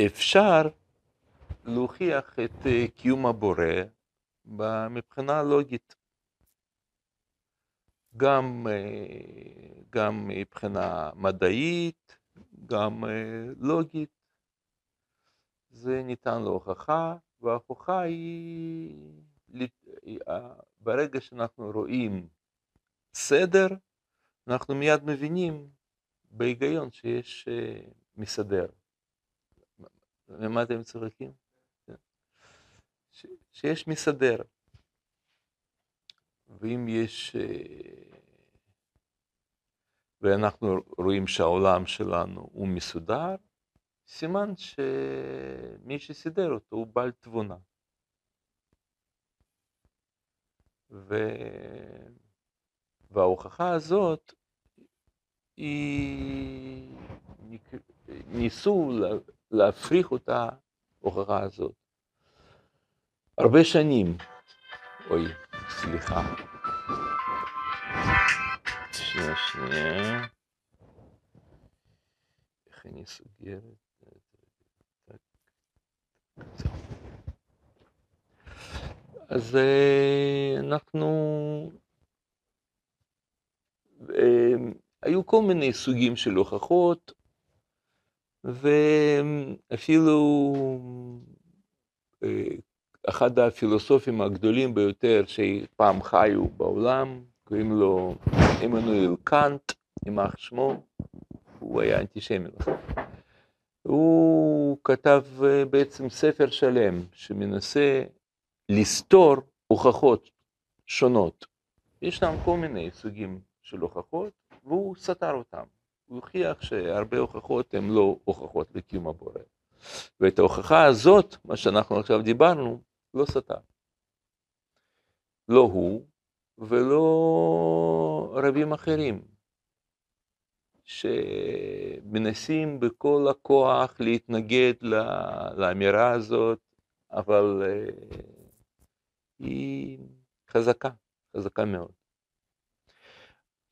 אפשר להוכיח את אה, קיום הבורא מבחינה לוגית. גם, אה, גם מבחינה מדעית, גם אה, לוגית. זה ניתן להוכחה, וההוכחה היא, ברגע שאנחנו רואים סדר, אנחנו מיד מבינים בהיגיון שיש מסדר. למה אתם צוחקים? שיש מסדר. ואם יש, אה, ואנחנו רואים שהעולם שלנו הוא מסודר, סימן שמי שסידר אותו הוא בעל תבונה. ו... וההוכחה הזאת היא ניסו להפריך אותה, ההוכחה הזאת. הרבה שנים, אוי, סליחה. שנייה, שנייה. איך אני סוגר? אז אה, אנחנו, אה, היו כל מיני סוגים של הוכחות, ואפילו אה, אחד הפילוסופים הגדולים ביותר שפעם חיו בעולם, קוראים לו עמנואל קאנט, יימח שמו, הוא היה אנטישמי הוא כתב אה, בעצם ספר שלם שמנסה לסתור הוכחות שונות. ישנם כל מיני סוגים של הוכחות, והוא סתר אותם. הוא הוכיח שהרבה הוכחות הן לא הוכחות לקיום הבורא. ואת ההוכחה הזאת, מה שאנחנו עכשיו דיברנו, לא סתר. לא הוא ולא רבים אחרים, שמנסים בכל הכוח להתנגד לאמירה הזאת, אבל אה, היא חזקה, חזקה מאוד.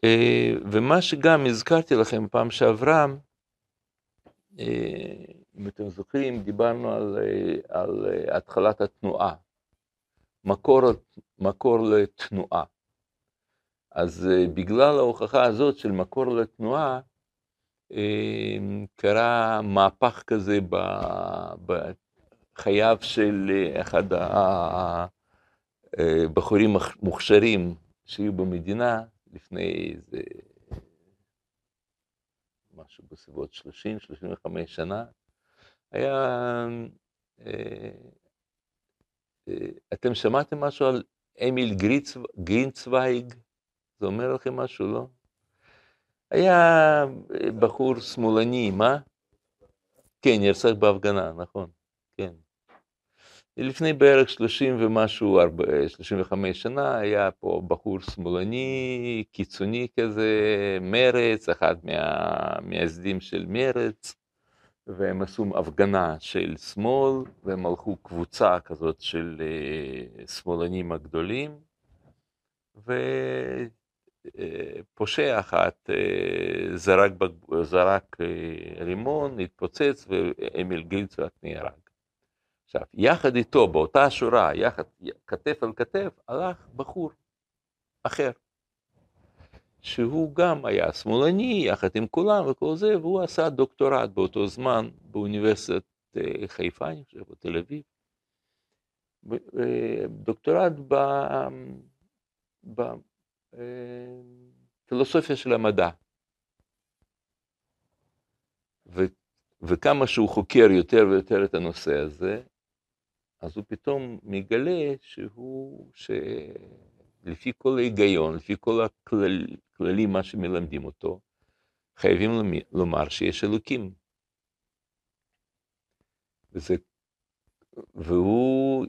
אה, ומה שגם הזכרתי לכם פעם שעברה, אה, אם אתם זוכרים, דיברנו על, אה, על התחלת התנועה, מקור, מקור לתנועה. אז בגלל ההוכחה הזאת של מקור לתנועה, קרה מהפך כזה בחייו של אחד הבחורים המוכשרים שהיו במדינה, לפני איזה משהו בסביבות 30-35 שנה, היה... אה, אה, אתם שמעתם משהו על אמיל גרינצוויג? זה אומר לכם משהו, לא? היה בחור שמאלני, מה? כן, נרצח בהפגנה, נכון, כן. לפני בערך 30 ומשהו, 35 שנה, היה פה בחור שמאלני, קיצוני כזה, מרץ, אחד מהמייסדים של מרץ, והם עשו הפגנה של שמאל, והם הלכו קבוצה כזאת של אה, שמאלנים הגדולים, ופושע אחת אה, זרק, זרק אה, רימון, התפוצץ, ואמיל גילצוואט נהרג. עכשיו, יחד איתו, באותה שורה, יחד, כתף על כתף, הלך בחור אחר, שהוא גם היה שמאלני, יחד עם כולם וכל זה, והוא עשה דוקטורט באותו זמן באוניברסיטת אה, חיפה, אני חושב, או תל אביב. אה, דוקטורט בפילוסופיה אה, של המדע. ו, וכמה שהוא חוקר יותר ויותר את הנושא הזה, אז הוא פתאום מגלה שהוא, שלפי כל ההיגיון, לפי כל הכללים, מה שמלמדים אותו, חייבים לומר שיש אלוקים. וזה, והוא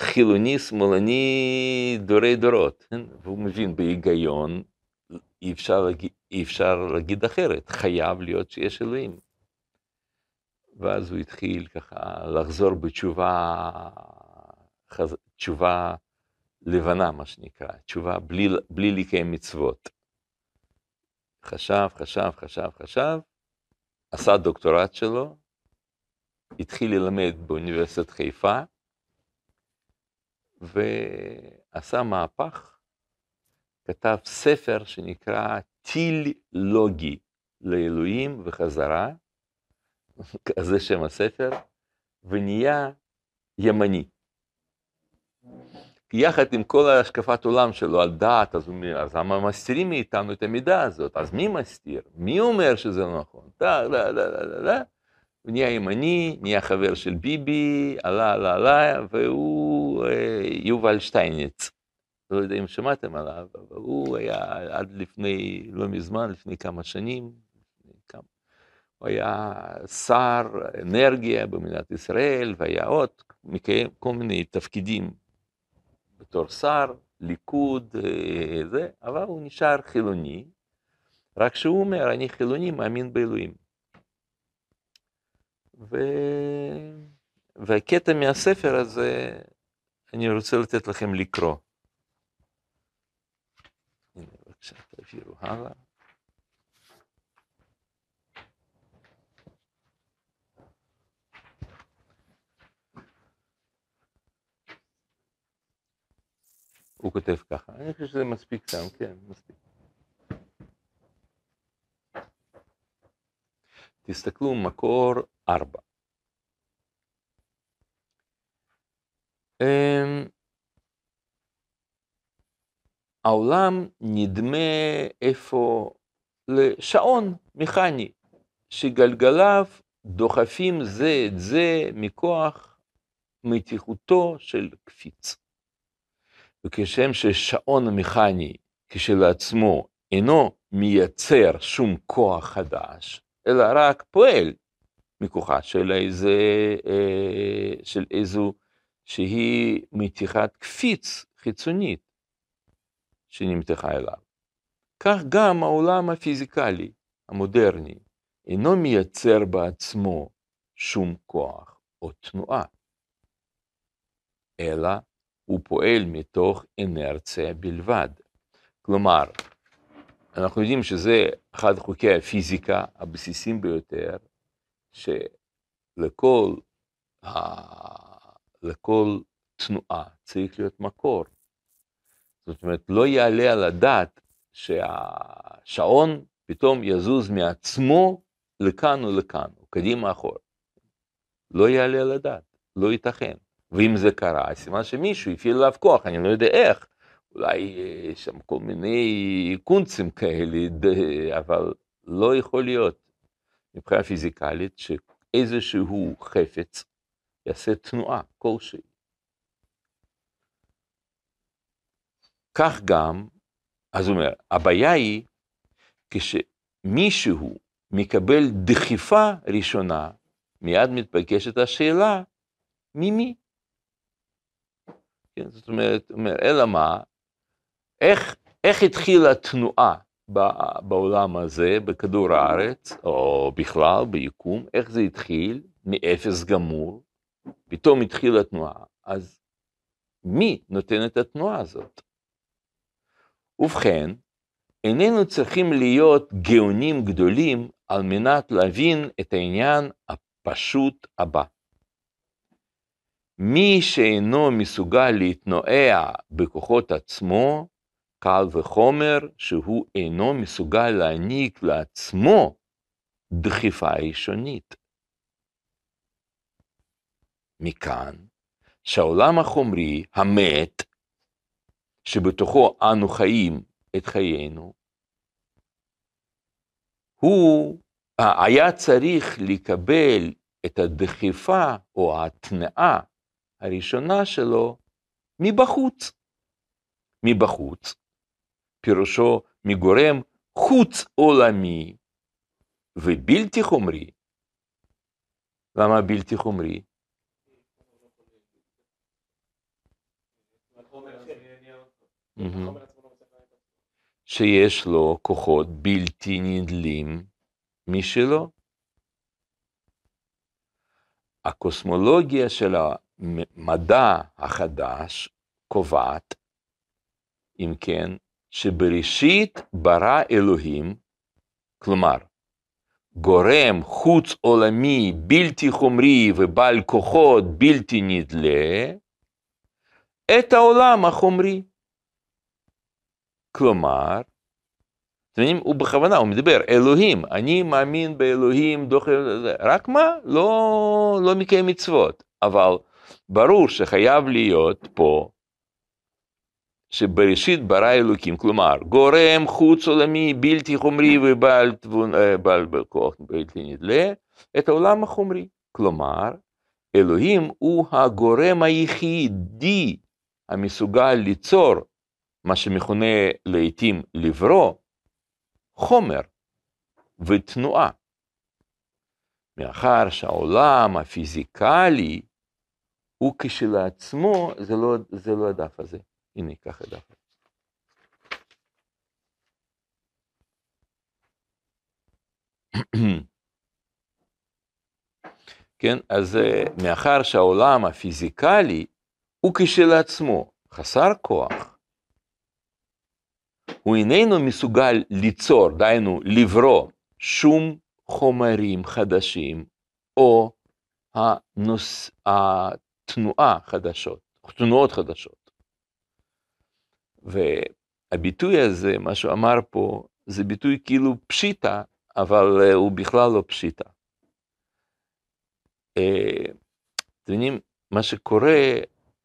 חילוני שמאלני דורי דורות, כן? והוא מבין בהיגיון, אי אפשר, אי אפשר להגיד אחרת, חייב להיות שיש אלוהים. ואז הוא התחיל ככה לחזור בתשובה, חז... תשובה לבנה, מה שנקרא, תשובה בלי, בלי לקיים מצוות. חשב, חשב, חשב, חשב, עשה דוקטורט שלו, התחיל ללמד באוניברסיטת חיפה, ועשה מהפך, כתב ספר שנקרא טיל לוגי לאלוהים וחזרה, זה שם הספר, ונהיה ימני. יחד עם כל השקפת עולם שלו על דת, אז, הוא אז מסתירים מאיתנו את המידה הזאת? אז מי מסתיר? מי אומר שזה לא נכון? דה, דה, דה, דה, דה, דה. הוא נהיה ימני, נהיה חבר של ביבי, עלה, עלה, עלה, והוא אה, יובל שטייניץ. לא יודע אם שמעתם עליו, אבל הוא היה עד לפני, לא מזמן, לפני כמה שנים, הוא היה שר אנרגיה במדינת ישראל, והיה עוד מקיים כל מיני תפקידים בתור שר, ליכוד, אה, זה, אבל הוא נשאר חילוני, רק שהוא אומר, אני חילוני, מאמין באלוהים. ו... והקטע מהספר הזה, אני רוצה לתת לכם לקרוא. הנה, בבקשה, תעבירו הלאה. הוא כותב ככה, אני חושב שזה מספיק שם, כן, מספיק. תסתכלו, מקור ארבע. אמ, העולם נדמה איפה לשעון מכני, שגלגליו דוחפים זה את זה מכוח מתיחותו של קפיץ. וכשם ששעון מכני כשלעצמו אינו מייצר שום כוח חדש, אלא רק פועל מכוחה של איזה, אה, של איזו שהיא מתיחת קפיץ חיצונית שנמתחה אליו. כך גם העולם הפיזיקלי המודרני אינו מייצר בעצמו שום כוח או תנועה, אלא הוא פועל מתוך אנרציה בלבד. כלומר, אנחנו יודעים שזה אחד חוקי הפיזיקה הבסיסיים ביותר, שלכל ה... לכל תנועה צריך להיות מקור. זאת אומרת, לא יעלה על הדעת שהשעון פתאום יזוז מעצמו לכאן או לכאן, או קדימה אחורה. לא יעלה על הדעת, לא ייתכן. ואם זה קרה, סימן שמישהו הפעיל עליו כוח, אני לא יודע איך, אולי יש שם כל מיני קונצים כאלה, אבל לא יכול להיות מבחינה פיזיקלית שאיזשהו חפץ יעשה תנועה כלשהי. כך גם, אז הוא אומר, הבעיה היא כשמישהו מקבל דחיפה ראשונה, מיד מתבקשת השאלה, ממי? כן, זאת אומרת, אומר, אלא מה, איך, איך התחילה התנועה בעולם הזה, בכדור הארץ, או בכלל, ביקום, איך זה התחיל, מאפס גמור, פתאום התחילה התנועה, אז מי נותן את התנועה הזאת? ובכן, איננו צריכים להיות גאונים גדולים על מנת להבין את העניין הפשוט הבא. מי שאינו מסוגל להתנועע בכוחות עצמו, קל וחומר שהוא אינו מסוגל להעניק לעצמו דחיפה ראשונית. מכאן שהעולם החומרי, המת, שבתוכו אנו חיים את חיינו, הוא היה צריך לקבל את הדחיפה או ההתנעה הראשונה שלו מבחוץ. מבחוץ, פירושו מגורם חוץ עולמי ובלתי חומרי. למה בלתי חומרי? שיש לו כוחות בלתי נדלים משלו. הקוסמולוגיה של המדע החדש קובעת, אם כן, שבראשית ברא אלוהים, כלומר, גורם חוץ עולמי בלתי חומרי ובעל כוחות בלתי נדלה, את העולם החומרי. כלומר, אתם מבינים, הוא בכוונה, הוא מדבר, אלוהים, אני מאמין באלוהים, דוח... רק מה? לא, לא מקיים מצוות, אבל ברור שחייב להיות פה שבראשית ברא אלוקים, כלומר, גורם חוץ עולמי בלתי חומרי ובעל תבון, אה, בעל כוח בלתי נדלה, את העולם החומרי. כלומר, אלוהים הוא הגורם היחידי המסוגל ליצור מה שמכונה לעתים לברוא, חומר ותנועה. מאחר שהעולם הפיזיקלי הוא כשלעצמו, זה לא, זה לא הדף הזה. הנה, ככה דף. כן, אז אה, מאחר שהעולם הפיזיקלי הוא כשלעצמו חסר כוח, הוא איננו מסוגל ליצור, דהיינו לברוא, שום חומרים חדשים או הנוס, התנועה חדשות, תנועות חדשות. והביטוי הזה, מה שהוא אמר פה, זה ביטוי כאילו פשיטה, אבל אה, הוא בכלל לא פשיטה. אה, אתם יודעים, מה שקורה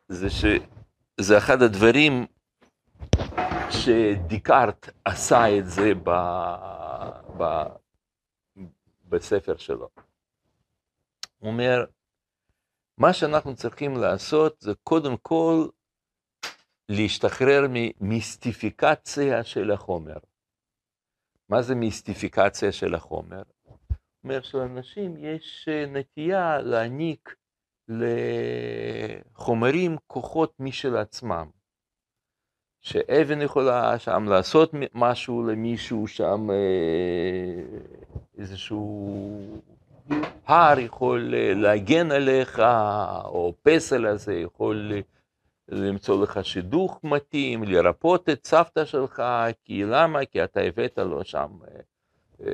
זה שזה אחד הדברים שדיקארט עשה את זה ב, ב, בספר שלו. הוא אומר, מה שאנחנו צריכים לעשות זה קודם כל להשתחרר ממיסטיפיקציה של החומר. מה זה מיסטיפיקציה של החומר? אומר שלאנשים יש אה, נטייה להעניק לחומרים כוחות משל עצמם. שאבן יכולה שם לעשות משהו למישהו שם, אה, איזשהו הר יכול אה, להגן עליך, או פסל הזה יכול למצוא לך שידוך מתאים, לרפות את סבתא שלך, כי למה? כי אתה הבאת לו שם אה,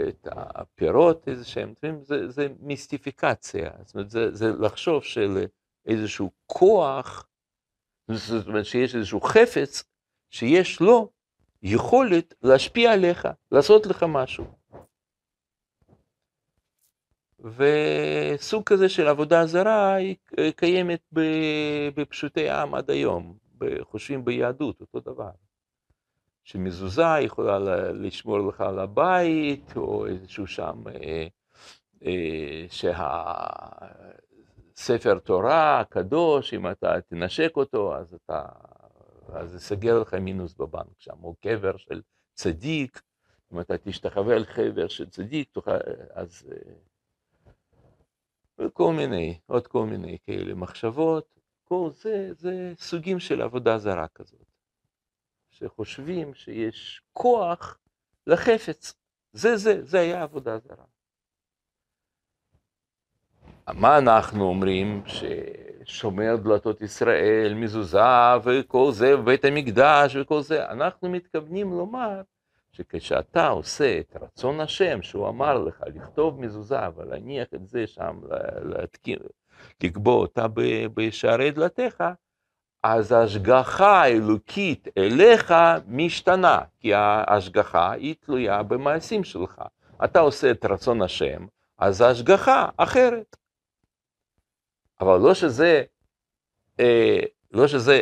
את הפירות איזה שהם, זה, זה מיסטיפיקציה, זאת אומרת, זה, זה לחשוב של איזשהו כוח, זאת אומרת שיש איזשהו חפץ שיש לו יכולת להשפיע עליך, לעשות לך משהו. וסוג כזה של עבודה זרה היא קיימת בפשוטי עם עד היום, חושבים ביהדות, אותו דבר. שמזוזה יכולה לשמור לך על הבית, או איזשהו שם, אה, אה, שהספר תורה הקדוש, אם אתה תנשק אותו, אז אתה, אז יסגר לך מינוס בבנק שם, או קבר של צדיק, אם אתה תשתחווה על חבר של צדיק, תוכל, אז... אה, וכל מיני, עוד כל מיני כאלה מחשבות, כל זה, זה סוגים של עבודה זרה כזאת, שחושבים שיש כוח לחפץ, זה זה, זה היה עבודה זרה. מה אנחנו אומרים ששומר דלתות ישראל, מזוזה וכל זה, ובית המקדש וכל זה, אנחנו מתכוונים לומר שכשאתה עושה את רצון השם, שהוא אמר לך לכתוב מזוזה ולהניח את זה שם, להתקין, לקבוע אותה בשערי דלתיך, אז ההשגחה האלוקית אליך משתנה, כי ההשגחה היא תלויה במעשים שלך. אתה עושה את רצון השם, אז ההשגחה אחרת. אבל לא שזה, אה, לא שזה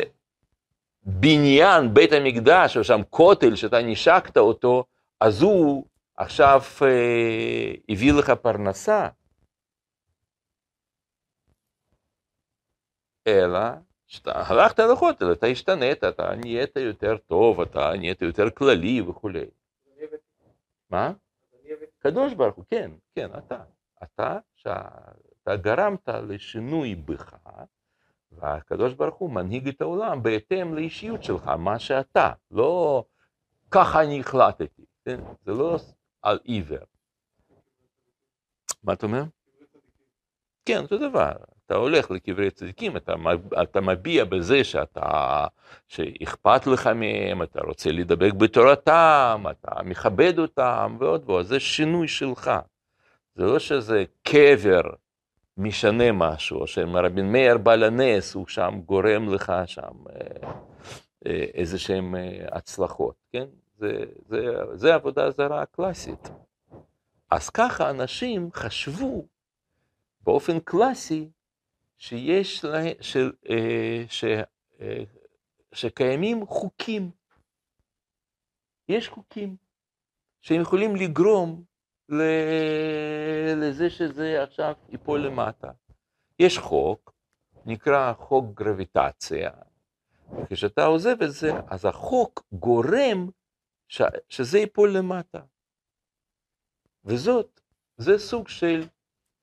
בניין בית המקדש, או שם כותל שאתה נשקת אותו, אז הוא עכשיו אה, הביא לך פרנסה. אלא שאתה הלכת לכותל, אתה השתנית, אתה נהיית יותר טוב, אתה נהיית יותר כללי וכולי. מה? קדוש ברוך הוא, כן, כן, אתה. אתה, שאתה גרמת לשינוי בך, והקדוש ברוך הוא מנהיג את העולם בהתאם לאישיות שלך, מה שאתה, לא ככה אני החלטתי, כן? זה לא על עיוור. מה אתה אומר? כן, אותו דבר. אתה הולך לקברי צדיקים, אתה, אתה מביע בזה שאתה, שאכפת לך מהם, אתה רוצה לדבק בתורתם, אתה מכבד אותם ועוד ועוד, זה שינוי שלך. זה לא שזה קבר משנה משהו, או שרבי מאיר בעל הנס הוא שם גורם לך שם אה, אה, איזה שהם אה, הצלחות, כן? זה, זה, זה עבודה זרה קלאסית. אז ככה אנשים חשבו באופן קלאסי שיש לה, ש, ש, שקיימים חוקים. יש חוקים שהם יכולים לגרום לזה שזה עכשיו ייפול למטה. יש חוק, נקרא חוק גרביטציה, וכשאתה עוזב את זה, אז החוק גורם ש... שזה ייפול למטה. וזאת, זה סוג של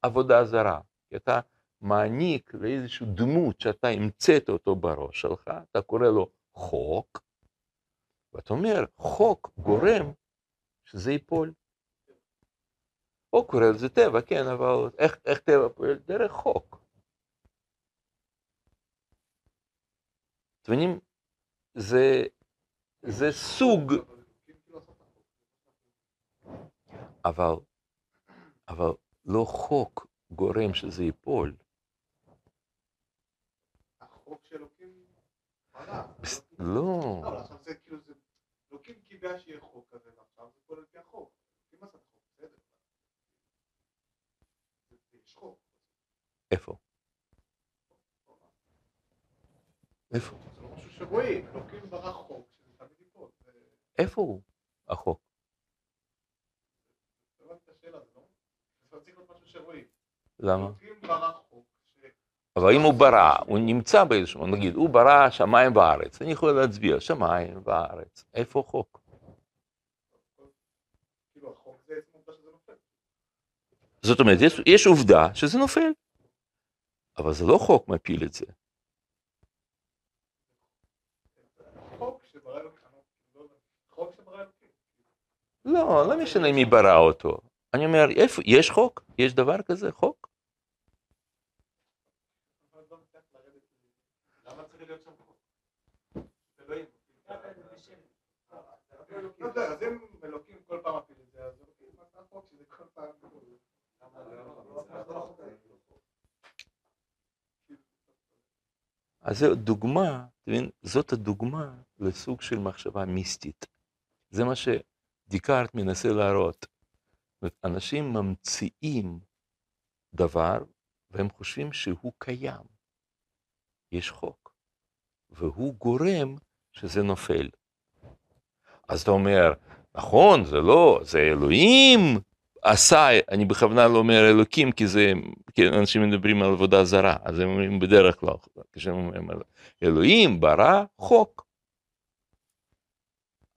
עבודה זרה. כי אתה מעניק לאיזושהי דמות שאתה המצאת אותו בראש שלך, אתה קורא לו חוק, ואתה אומר, חוק גורם שזה ייפול. הוא קורא לזה טבע, כן, אבל איך, איך טבע פועל? דרך חוק. אתם מבינים? זה, זה סוג, אבל, אבל לא חוק גורם שזה ייפול. החוק שאלוקים לא. אבל עכשיו זה כאילו. אלוקים קיבע שיהיה חוק כזה, ועכשיו זה פועל על פי החוק. לא צריך להיות משהו שרואים. למה? אבל אם הוא ברא, הוא נמצא באיזשהו, נגיד, הוא ברא שמיים וארץ, אני יכול להצביע שמיים וארץ, איפה חוק? כאילו החוק זה עצם עובדה שזה נופל. זאת אומרת, יש, יש עובדה שזה נופל, אבל זה לא חוק מפיל את זה. חוק. לא. חוק. לא, לא משנה מי ברא אותו. אני אומר, איפה, יש חוק? יש דבר כזה, חוק? לא חוק? לא יודע, אז אם אלוקים כל פעם מפיל את זה, אז אלוקים עשה חוק שזה כל פעם... למה לא? אז זו דוגמה, זאת הדוגמה לסוג של מחשבה מיסטית. זה מה שדיקארט מנסה להראות. אנשים ממציאים דבר והם חושבים שהוא קיים. יש חוק, והוא גורם שזה נופל. אז אתה אומר, נכון, זה לא, זה אלוהים עשה, אני בכוונה לא אומר אלוקים, כי זה, כי אנשים מדברים על עבודה זרה, אז הם אומרים בדרך כלל, כשהם אומרים על אלוהים ברא חוק.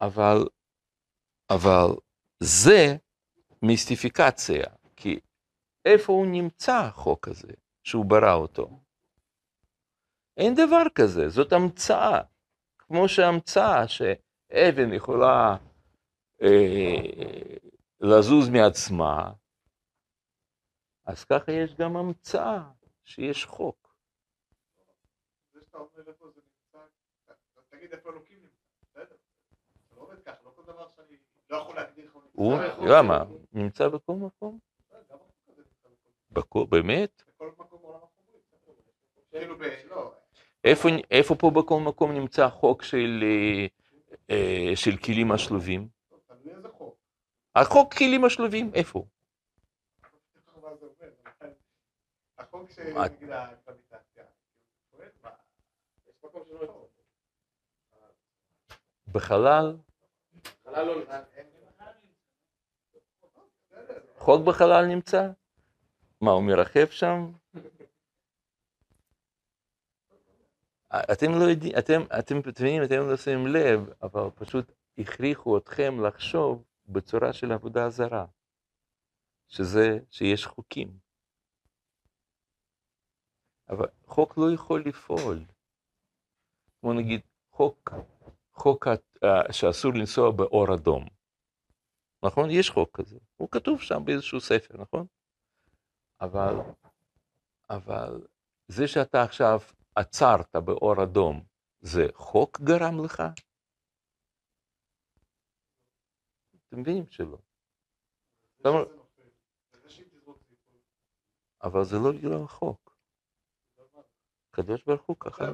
אבל, אבל זה מיסטיפיקציה, כי איפה הוא נמצא החוק הזה, שהוא ברא אותו? אין דבר כזה, זאת המצאה. כמו שהמצאה שאבן יכולה אה, לזוז מעצמה, אז ככה יש גם המצאה שיש חוק. הוא למה? נמצא בכל מקום? החוק באמת? לא, איפה, פה בכל מקום נמצא חוק של, אה, אה, של כלים השלובים? לא, תלוי איזה חוק. החוק כלים השלובים, איפה? הוא? בחלל? חלל לא. חוק בחלל נמצא? מה, הוא מרחב שם? אתם לא יודעים, אתם, אתם מבינים, אתם לא שמים לב, אבל פשוט הכריחו אתכם לחשוב בצורה של עבודה זרה, שזה, שיש חוקים. אבל חוק לא יכול לפעול. כמו נגיד, חוק, חוק ה- שאסור לנסוע באור אדום. נכון? יש חוק כזה. הוא כתוב שם באיזשהו ספר, נכון? אבל, אבל זה שאתה עכשיו עצרת באור אדום, זה חוק גרם לך? למה- שאם תזרוק אבל זה לא בגלל החוק. הקדוש ברוך הוא ככה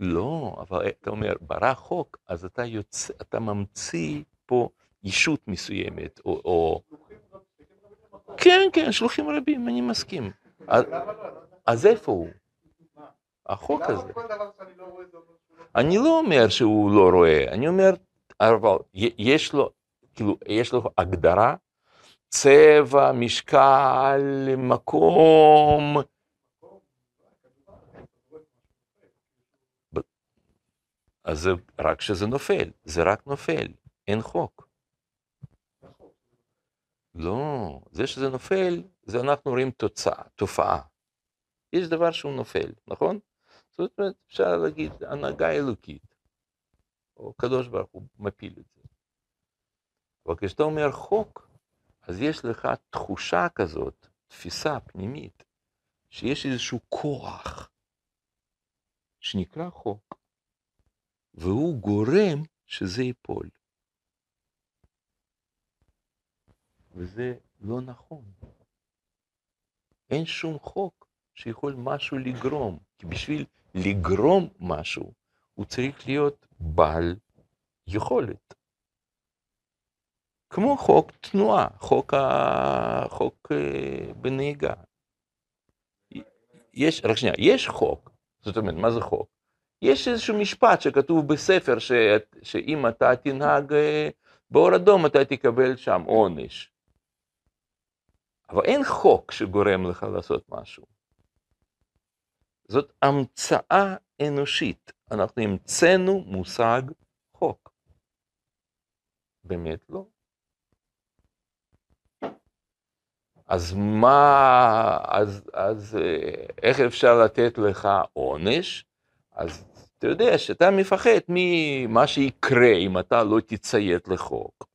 לא. אבל אתה אומר, ברא חוק, אז אתה יוצא, אתה ממציא פה ישות מסוימת, או. כן, כן, שלוחים רבים, אני מסכים. אז- איפה הוא? החוק הזה. לא לא... אני לא אומר שהוא לא רואה, אני אומר, אבל יש לו, כאילו, יש לו הגדרה, צבע, משקל, מקום. אז זה רק כשזה נופל, זה רק נופל, אין חוק. לא, זה שזה נופל, זה אנחנו רואים תוצאה, תופעה. יש דבר שהוא נופל, נכון? זאת אומרת, אפשר להגיד הנהגה אלוקית, או קדוש ברוך הוא מפיל את זה. אבל כשאתה אומר חוק, אז יש לך תחושה כזאת, תפיסה פנימית, שיש איזשהו כוח שנקרא חוק, והוא גורם שזה ייפול. וזה לא נכון. אין שום חוק שיכול משהו לגרום, כי בשביל לגרום משהו, הוא צריך להיות בעל יכולת. כמו חוק תנועה, חוק, ה... חוק אה, בנהיגה. יש, רק שנייה, יש חוק, זאת אומרת, מה זה חוק? יש איזשהו משפט שכתוב בספר ש... שאם אתה תנהג אה, באור אדום אתה תקבל שם עונש. אבל אין חוק שגורם לך לעשות משהו. זאת המצאה אנושית. אנחנו המצאנו מושג חוק. באמת לא. אז מה, אז, אז אה, איך אפשר לתת לך עונש? אז אתה יודע שאתה מפחד ממה שיקרה אם אתה לא תציית לחוק.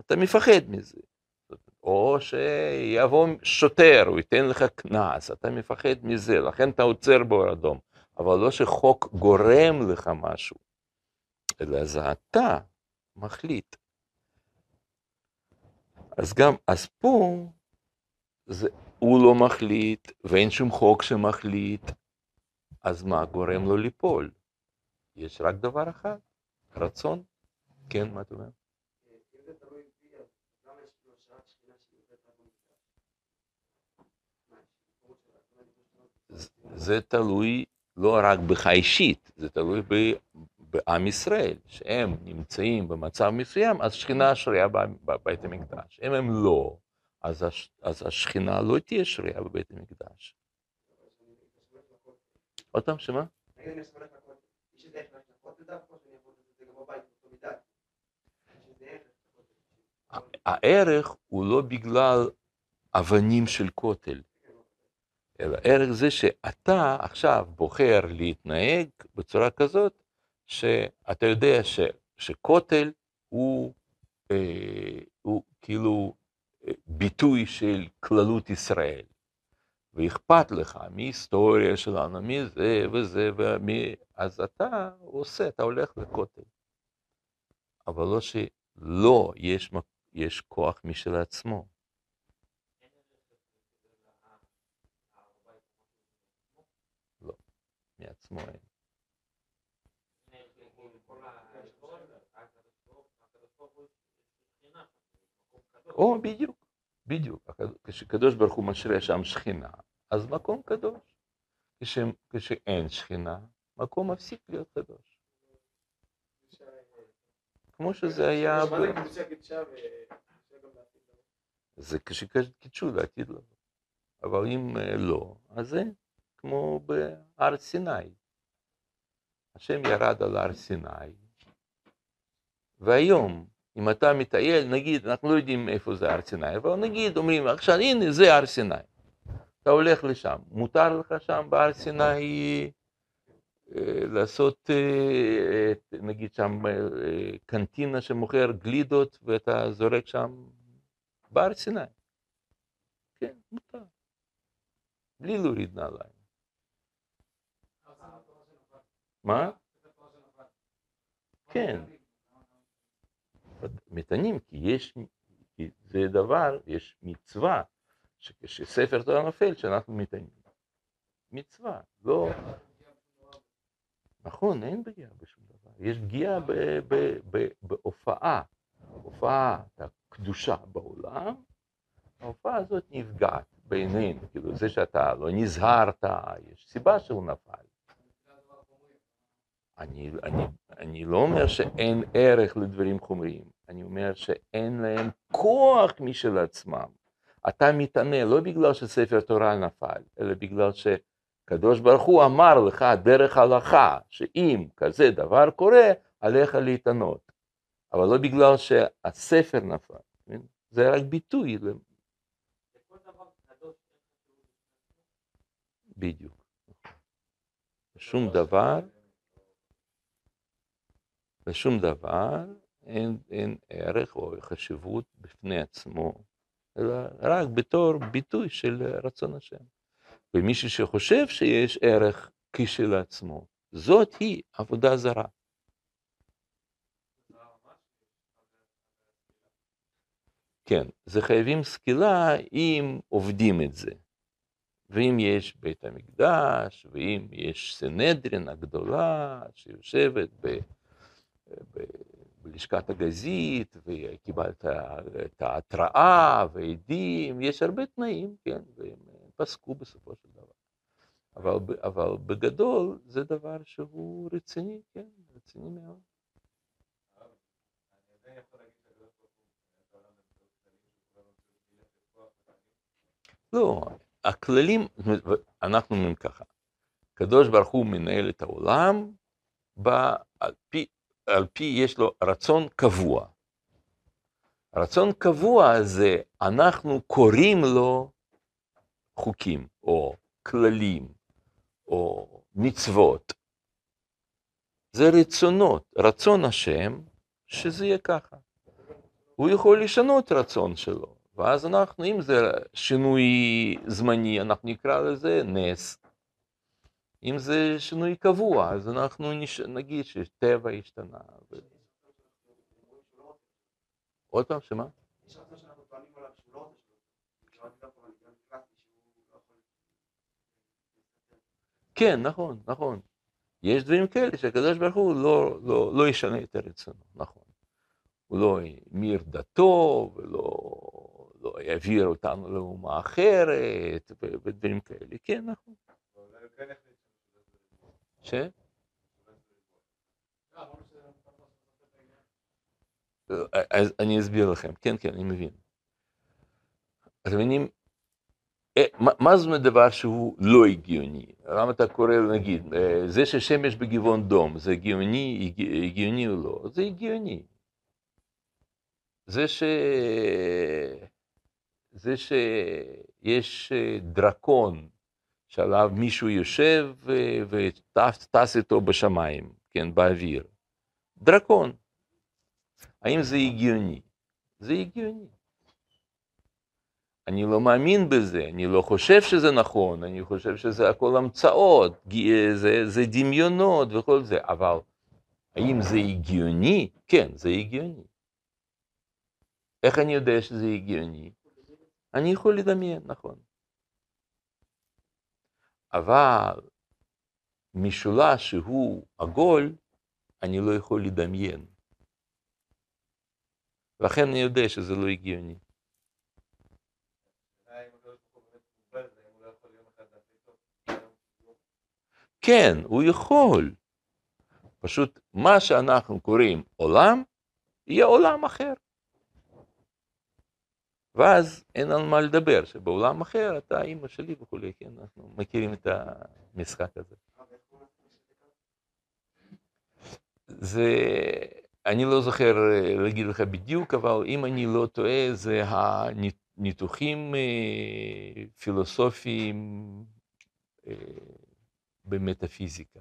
אתה מפחד מזה. או שיבוא שוטר, הוא ייתן לך קנס, אתה מפחד מזה, לכן אתה עוצר באור אדום. אבל לא שחוק גורם לך משהו, אלא זה אתה מחליט. אז גם, אז פה, זה, הוא לא מחליט, ואין שום חוק שמחליט, אז מה גורם לו ליפול? יש רק דבר אחד, רצון. כן, מה אתה אומר? זה תלוי לא רק בך אישית, זה תלוי ב- בעם ישראל, שהם נמצאים במצב מסוים, אז שכינה שרייה ב- בבית המקדש. אם הם לא, אז, הש, אז השכינה לא תהיה שרייה בבית המקדש. עוד פעם, שמה? הערך הוא לא בגלל אבנים של כותל, אלא ערך זה שאתה עכשיו בוחר להתנהג בצורה כזאת, שאתה יודע ש, שכותל הוא, אה, הוא כאילו אה, ביטוי של כללות ישראל, ואכפת לך מהיסטוריה שלנו, מזה וזה, ומי, אז אתה עושה, אתה הולך לכותל. אבל לא שלא, יש, יש כוח משל עצמו. מעצמו אין. או, בדיוק, בדיוק. כשקדוש ברוך הוא משרה שם שכינה, אז מקום קדוש. כש, כשאין שכינה, מקום מפסיק להיות קדוש. כמו שזה היה, לבוא. זה כשקידשו לעתיד לבוא. אבל אם אה, לא, אז זה כמו בהר סיני. השם ירד על הר סיני, והיום, אם אתה מטייל, נגיד, אנחנו לא יודעים איפה זה הר סיני, אבל נגיד, אומרים, עכשיו, הנה, זה הר סיני. אתה הולך לשם, מותר לך שם בהר סיני אה, לעשות, אה, נגיד שם, אה, קנטינה שמוכר גלידות, ואתה זורק שם בהר סיני. כן, מותר. בלי להוריד נעליים. מה? כן. מטענים, כי יש, כי זה דבר, יש מצווה שכשספר תורה נופל, שאנחנו מתעניינים. מצווה, לא... נכון, אין פגיעה בשום דבר. יש פגיעה בהופעה, הופעת הקדושה בעולם, ההופעה הזאת נפגעת בעינינו, כאילו זה שאתה לא נזהרת, יש סיבה שהוא נפל. אני, אני, אני לא אומר שאין ערך לדברים חומריים, אני אומר שאין להם כוח משל עצמם. אתה מתענה לא בגלל שספר תורה נפל, אלא בגלל שקדוש ברוך הוא אמר לך דרך הלכה, שאם כזה דבר קורה, עליך להתענות. אבל לא בגלל שהספר נפל, כן? זה רק ביטוי, בדיוק. שום דבר, לשום דבר אין, אין ערך או חשיבות בפני עצמו, אלא רק בתור ביטוי של רצון השם. ומישהו שחושב שיש ערך כשלעצמו, זאת היא עבודה זרה. כן, זה חייבים סקילה אם עובדים את זה. ואם יש בית המקדש, ואם יש סנהדרין הגדולה שיושבת ב, בלשכת הגזית, וקיבלת את ההתראה ועדים, יש הרבה תנאים, כן, והם פסקו בסופו של דבר. אבל, אבל בגדול זה דבר שהוא רציני, כן, רציני מאוד. לא, הכללים, אנחנו אומרים ככה, הקדוש ברוך הוא מנהל את העולם, על פי, על פי יש לו רצון קבוע. רצון קבוע זה, אנחנו קוראים לו חוקים, או כללים, או מצוות. זה רצונות, רצון השם, שזה יהיה ככה. הוא יכול לשנות רצון שלו, ואז אנחנו, אם זה שינוי זמני, אנחנו נקרא לזה נס. אם זה שינוי קבוע, אז אנחנו נש... נגיד שטבע השתנה. ו... עוד פעם, שמה? לא לא. כן, נכון, נכון. יש דברים כאלה שהקדוש ברוך הוא לא, לא, לא ישנה את הרצונו, נכון. הוא לא ימיר דתו ולא לא יעביר אותנו לאומה אחרת ודברים כאלה, כן, נכון. ש? אז אני אסביר לכם, כן, כן, אני מבין. אתם מבינים, אה, מה- זאת אומרת דבר שהוא לא הגיוני? למה אתה קורא, נגיד, אה, זה ששמש בגבעון דום, זה הגיוני, הג- הגיוני או לא? זה הגיוני. זה ש... זה שיש אה, דרקון שעליו מישהו יושב אה, וטס טס איתו בשמיים, כן, באוויר. דרקון. האם זה הגיוני? זה הגיוני. אני לא מאמין בזה, אני לא חושב שזה נכון, אני חושב שזה הכל המצאות, ג- זה, זה דמיונות וכל זה, אבל האם זה הגיוני? כן, זה הגיוני. איך אני יודע שזה הגיוני? אני יכול לדמיין, נכון. אבל משולש שהוא עגול, אני לא יכול לדמיין. לכן אני יודע שזה לא הגיוני. כן, הוא יכול. פשוט מה שאנחנו קוראים עולם, יהיה עולם אחר. ואז אין על מה לדבר, שבעולם אחר אתה אימא שלי וכולי, כן, אנחנו מכירים את המשחק הזה. זה, אני לא זוכר אה, להגיד לך בדיוק, אבל אם אני לא טועה, זה הניתוחים אה, פילוסופיים אה, במטאפיזיקה.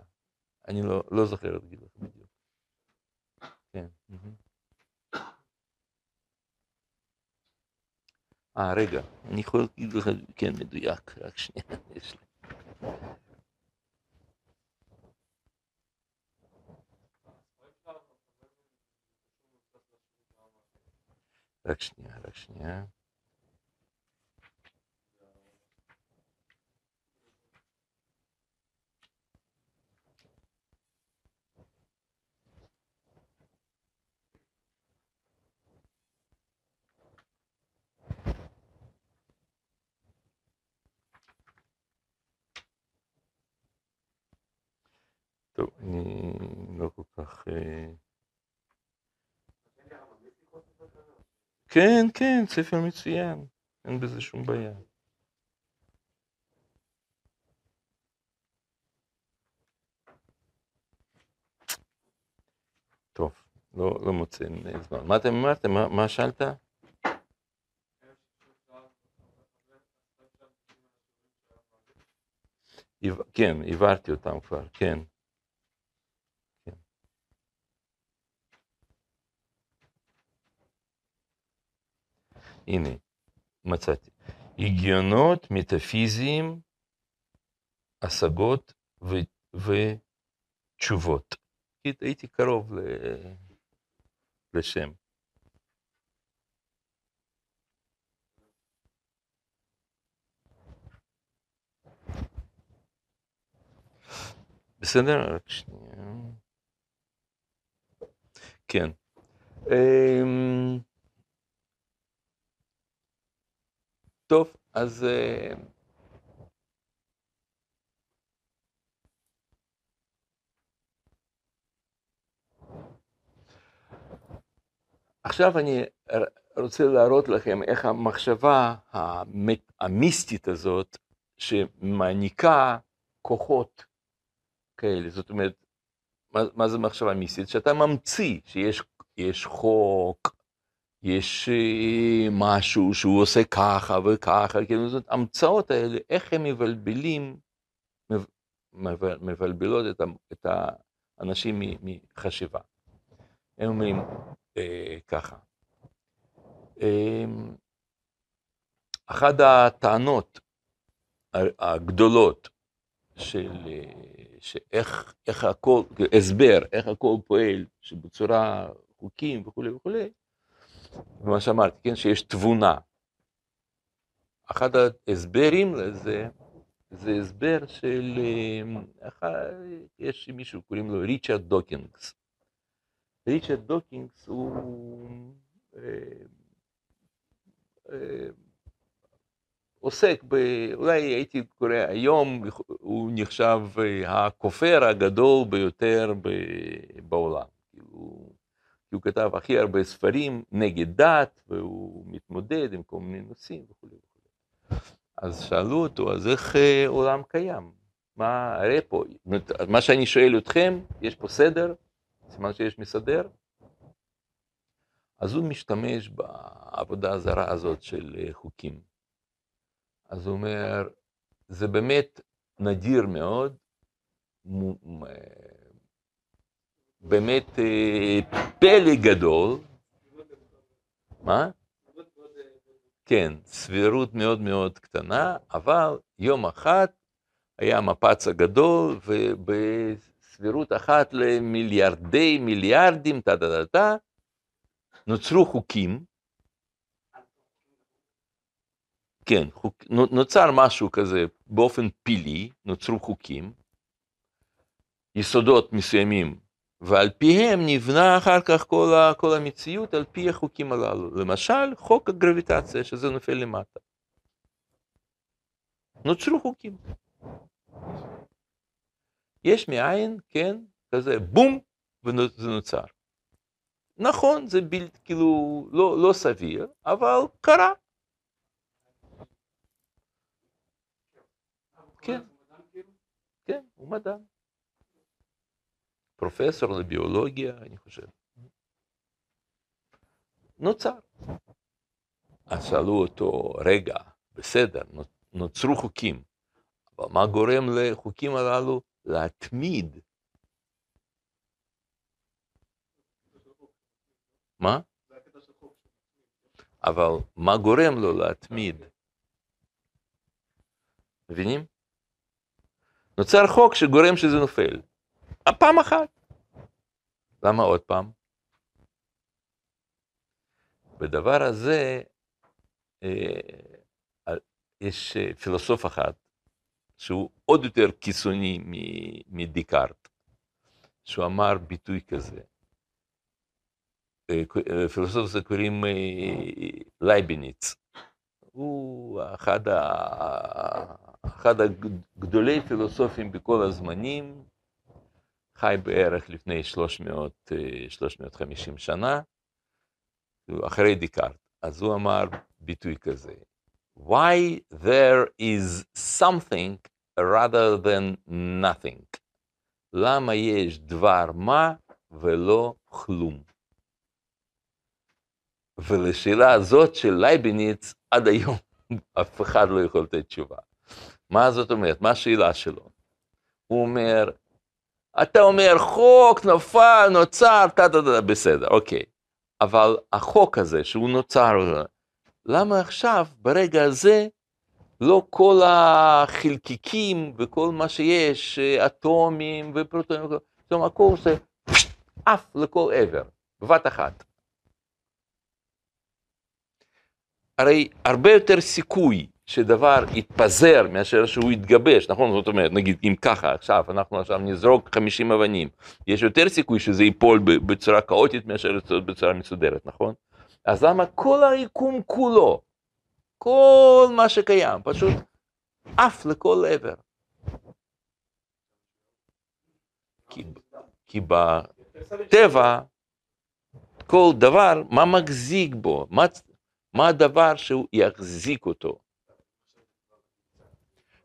אני לא, לא זוכר להגיד לך בדיוק. כן. מהמם. אה, רגע, אני יכול להגיד לך, כן, מדויק, רק שנייה, יש לי. רק שנייה, רק שנייה. טוב, אני לא כל כך... אה, כן, כן, ספר מצוין, אין בזה שום בעיה. טוב, לא, לא מוצא זמן. מה אתם אמרתם? מה, מה שאלת? כן, הבהרתי אותם כבר. כן. הנה, מצאתי. הגיונות מטאפיזיים, השגות ו- ותשובות. הייתי קרוב ל- לשם. בסדר? רק שנייה. כן. טוב, אז... אה, עכשיו אני רוצה להראות לכם איך המחשבה המ- המיסטית הזאת, שמעניקה כוחות כאלה, זאת אומרת, מה, מה זה מחשבה מיסטית? שאתה ממציא שיש יש חוק, יש אה, משהו שהוא עושה ככה וככה, כאילו זאת המצאות האלה, איך הם מבלבלים, מב- מב- מבלבלות את, ה- את האנשים מחשיבה. הם אומרים אה, ככה, אה, אחת הטענות הגדולות של אה, שאיך איך הכל, הסבר, איך הכל פועל, שבצורה חוקים וכולי וכולי, ומה שאמרתי, כן, שיש תבונה. אחד ההסברים לזה, זה הסבר של, ה- יש מישהו, קוראים לו ריצ'רד דוקינס. ריצ'רד דוקינס הוא אה, אה, עוסק ב... אולי הייתי קורא היום, הוא נחשב אה, הכופר הגדול ביותר בעולם. כאילו, כי הוא כתב הכי הרבה ספרים נגד דת, והוא מתמודד עם כל מיני נושאים וכו' וכו'. אז שאלו אותו, אז איך אה, עולם קיים? מה, הרי פה, מה שאני שואל אתכם, יש פה סדר? סימן שיש מסדר? אז הוא משתמש בעבודה הזרה הזאת של אה, חוקים. אז הוא אומר, זה באמת נדיר מאוד, באמת אה, פלא גדול, מה? כן, סבירות מאוד מאוד קטנה, אבל יום אחד היה מפץ הגדול, ובסבירות אחת למיליארדי מיליארדים, טה טה טה טה, נוצרו חוקים, כן, חוק, נו- נוצר משהו כזה באופן פילי, נוצרו חוקים, יסודות מסוימים, ועל פיהם נבנה אחר כך כל, ה, כל המציאות על פי החוקים הללו. למשל, חוק הגרביטציה, שזה נופל למטה. נוצרו חוקים. יש מאין, כן, כזה בום, וזה נוצר. נכון, זה בלתי, כאילו, לא, לא סביר, אבל קרה. כן. כן, הוא מדען. פרופסור לביולוגיה, אני חושב. נוצר. אז שאלו אותו, רגע, בסדר, נו- נוצרו חוקים, אבל מה גורם לחוקים הללו להתמיד? מה? אבל מה גורם לו להתמיד? מבינים? נוצר חוק שגורם שזה נופל. הפעם אחת. למה עוד פעם? בדבר הזה אה, יש אה, פילוסוף אחד שהוא עוד יותר קיצוני מדיקארט, שהוא אמר ביטוי כזה. אה, אה, פילוסוף הזה קוראים אה, לייבניץ. הוא אחד, ה... אחד הגדולי פילוסופים בכל הזמנים, חי בערך לפני 300, אה, 350 שנה, כאילו, אחרי דקארט. אז הוא אמר ביטוי כזה, Why there is something rather than nothing? למה יש דבר מה ולא כלום? ולשאלה הזאת של לייבניץ, עד היום אף אחד לא יכול לתת תשובה. מה זאת אומרת? מה השאלה שלו? הוא אומר, אתה אומר חוק נפל, נוצר, טה טה טה, בסדר, אוקיי. אבל החוק הזה שהוא נוצר, למה עכשיו, ברגע הזה, לא כל החלקיקים וכל מה שיש, אטומים ופרוטונים, אומרת, הכל זה עף לכל עבר, בבת אחת. הרי הרבה יותר סיכוי שדבר יתפזר מאשר שהוא יתגבש, נכון? זאת אומרת, נגיד, אם ככה, עכשיו, אנחנו עכשיו נזרוק 50 אבנים, יש יותר סיכוי שזה ייפול בצורה כאוטית מאשר בצורה מסודרת, נכון? אז למה כל היקום כולו, כל מה שקיים, פשוט עף לכל עבר? כי, כי בטבע, כל דבר, מה מחזיק בו? מה, מה הדבר שהוא יחזיק אותו?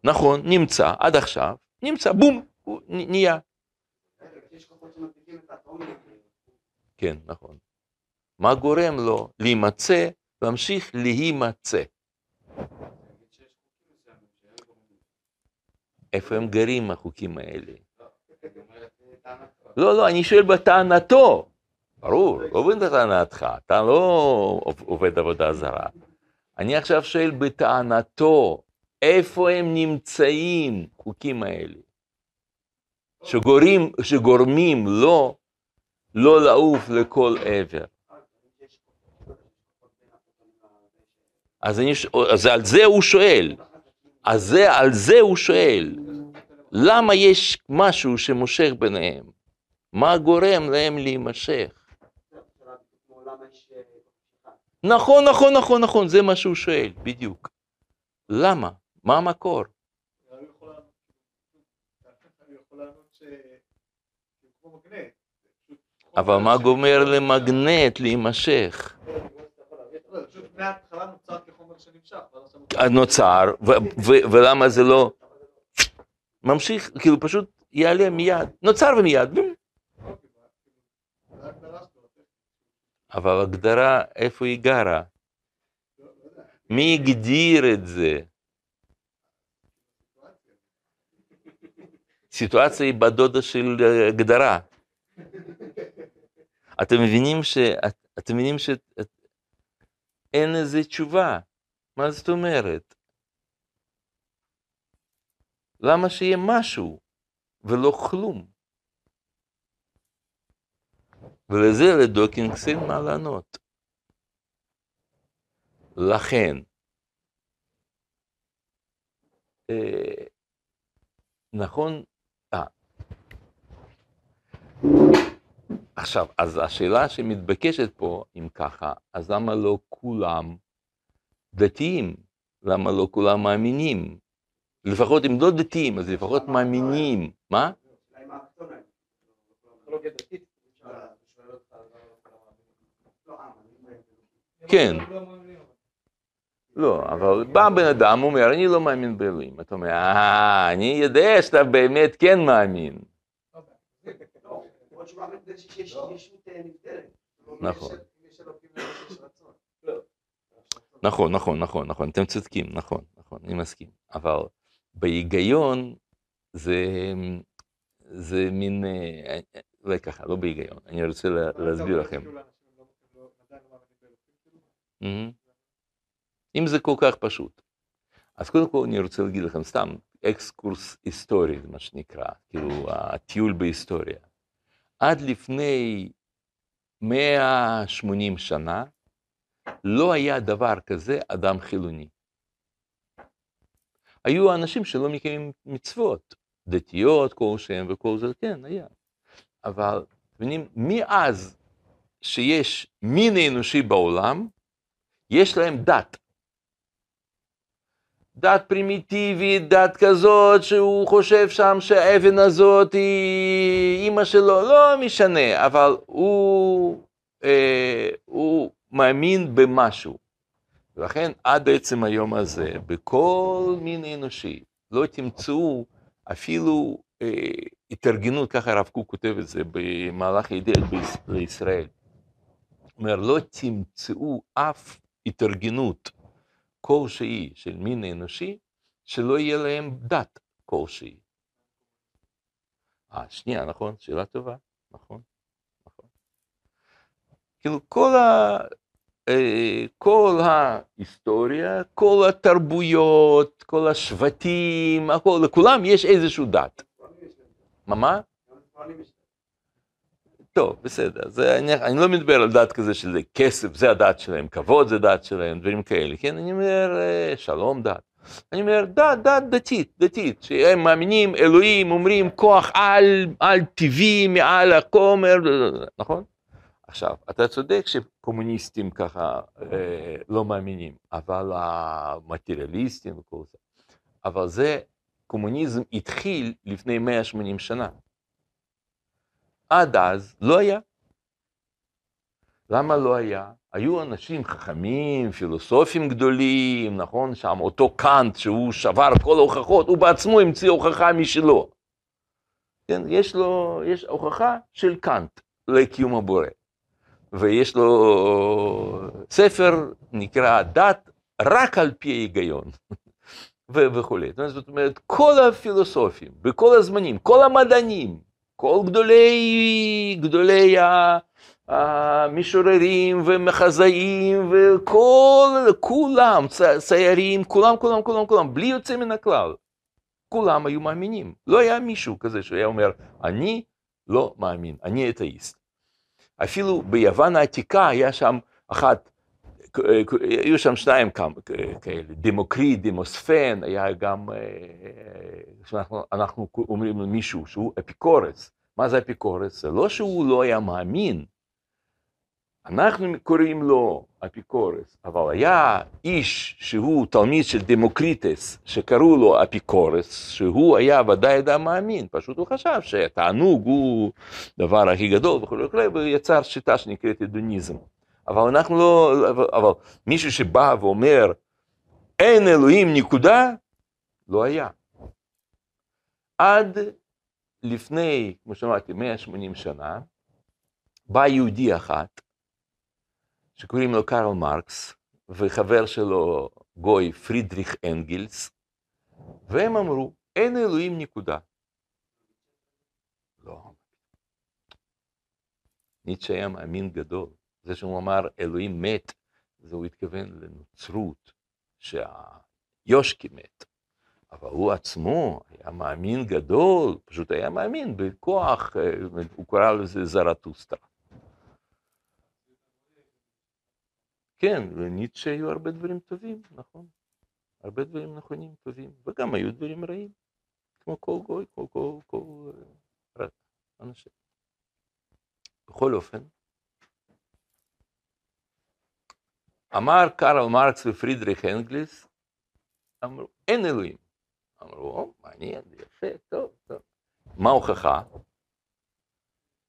נכון, נמצא, עד עכשיו, נמצא, בום, הוא נהיה. כן, נכון. מה גורם לו להימצא, להמשיך להימצא? איפה הם גרים החוקים האלה? לא, לא, אני שואל בטענתו. ברור, לא בטענתך, אתה לא עובד עבודה זרה. אני עכשיו שואל בטענתו, איפה הם נמצאים, חוקים האלה? שגורים, שגורמים לו לא לעוף לכל עבר. אז, אני, אז על זה הוא שואל, אז זה, על זה הוא שואל, למה יש משהו שמושך ביניהם? מה גורם להם להימשך? נכון, נכון, נכון, נכון, זה מה שהוא שואל, בדיוק. למה? מה המקור? אבל מה גומר למגנט להימשך? לא, נוצר ולמה זה לא ממשיך, כאילו פשוט יעלה מיד, נוצר ומיד. אבל הגדרה, איפה היא גרה? לא- לא מי הגדיר את זה? סיטואציה. היא בדודה של אה, הגדרה. אתם מבינים ש... את- אתם מבינים שאין לזה תשובה. מה זאת אומרת? למה שיהיה משהו ולא כלום? ולזה לדוקינגס אין מה לענות. לכן, אה, נכון, עכשיו, אז השאלה שמתבקשת פה, אם ככה, אז למה לא כולם דתיים? למה לא כולם מאמינים? לפחות אם לא דתיים, אז לפחות מאמינים. מה? כן. לא, אבל בא בן אדם, אומר, אני לא מאמין באלוהים. אתה אומר, אה, אני יודע שאתה באמת כן מאמין. נכון. אם יש אלוקים למה שיש רצון. נכון, נכון, נכון, נכון, אתם צודקים, נכון, נכון, אני מסכים. אבל בהיגיון זה, זה מין, לא ככה, לא בהיגיון, אני רוצה להסביר לכם. כאילו? מהמם. אם זה כל כך פשוט. אז קודם כל אני רוצה להגיד לכם סתם אקסקורס היסטורי, מה שנקרא, כאילו הטיול בהיסטוריה. עד לפני 180 שנה לא היה דבר כזה אדם חילוני. היו אנשים שלא מקיימים מצוות, דתיות כלשהם וכל זה, כן, היה. אבל, מבינים, מאז שיש מין אנושי בעולם, יש להם דת. דת פרימיטיבית, דת כזאת שהוא חושב שם שהאבן הזאת היא אימא שלו, לא משנה, אבל הוא, אה, הוא מאמין במשהו. ולכן עד עצם היום הזה, בכל מין אנושי, לא תמצאו אפילו אה, התארגנות, ככה הרב קוק כותב את זה במהלך הידיעות לישראל. הוא אומר, לא תמצאו אף התארגנות כלשהי של מין אנושי, שלא יהיה להם דת כלשהי. אה, שנייה, נכון? שאלה טובה, נכון, נכון. כאילו, כל, ה, אה, כל ההיסטוריה, כל התרבויות, כל השבטים, הכל, לכולם יש איזשהו דת. מה, מה? טוב, בסדר, זה, אני, אני לא מדבר על דת כזה שזה כסף, זה הדת שלהם, כבוד זה דת שלהם, דברים כאלה, כן? אני אומר, אה, שלום דת. אני אומר, דת, דת דתית, דתית, שהם מאמינים, אלוהים, אומרים, כוח על, על טבעי, מעל הכומר, נכון? עכשיו, אתה צודק שקומוניסטים ככה אה, לא מאמינים, אבל המטריאליסטים וכל זה, אבל זה, קומוניזם התחיל לפני 180 שנה. עד אז לא היה. למה לא היה? היו אנשים חכמים, פילוסופים גדולים, נכון? שם אותו קאנט שהוא שבר כל ההוכחות, הוא בעצמו המציא הוכחה משלו. כן, יש לו, יש הוכחה של קאנט לקיום הבורא. ויש לו ספר נקרא דת רק על פי ההיגיון וכולי. זאת אומרת, כל הפילוסופים, בכל הזמנים, כל המדענים, כל גדולי, גדולי המשוררים ומחזאים וכל, כולם, ציירים, כולם, כולם, כולם, כולם, בלי יוצא מן הכלל. כולם היו מאמינים. לא היה מישהו כזה שהיה אומר, אני לא מאמין, אני אתאיסט. אפילו ביוון העתיקה היה שם אחת, היו שם שניים כאלה, דמוקריט, דמוספן, היה גם, אנחנו, אנחנו אומרים למישהו שהוא אפיקורס. מה זה אפיקורס? זה לא שהוא לא היה מאמין, אנחנו קוראים לו אפיקורס, אבל היה איש שהוא תלמיד של דמוקריטס, שקראו לו אפיקורס, שהוא היה ודאי אדם מאמין, פשוט הוא חשב שהתענוג הוא דבר הכי גדול וכו' וכו', ויצר שיטה שנקראת אדוניזם. אבל אנחנו לא, אבל, אבל מישהו שבא ואומר, אין אלוהים נקודה, לא היה. עד לפני, כמו שאמרתי, 180 שנה, בא יהודי אחת, שקוראים לו קרל מרקס, וחבר שלו גוי פרידריך אנגלס, והם אמרו, אין אלוהים נקודה. לא. ניטשה היה מאמין גדול. זה שהוא אמר אלוהים מת, זה הוא התכוון לנוצרות, שהיושקי מת. אבל הוא עצמו היה מאמין גדול, פשוט היה מאמין בכוח, הוא קרא לזה זרטוסטרה. כן, לניטשה היו הרבה דברים טובים, נכון. הרבה דברים נכונים, טובים, וגם היו דברים רעים, כמו כל גוי, כל, כל, כל, כל אנשים. בכל אופן, אמר קרל מרקס ופרידריך אנגליס, אמרו, אין אלוהים. אמרו, או, מעניין, יפה, טוב, טוב. מה ההוכחה?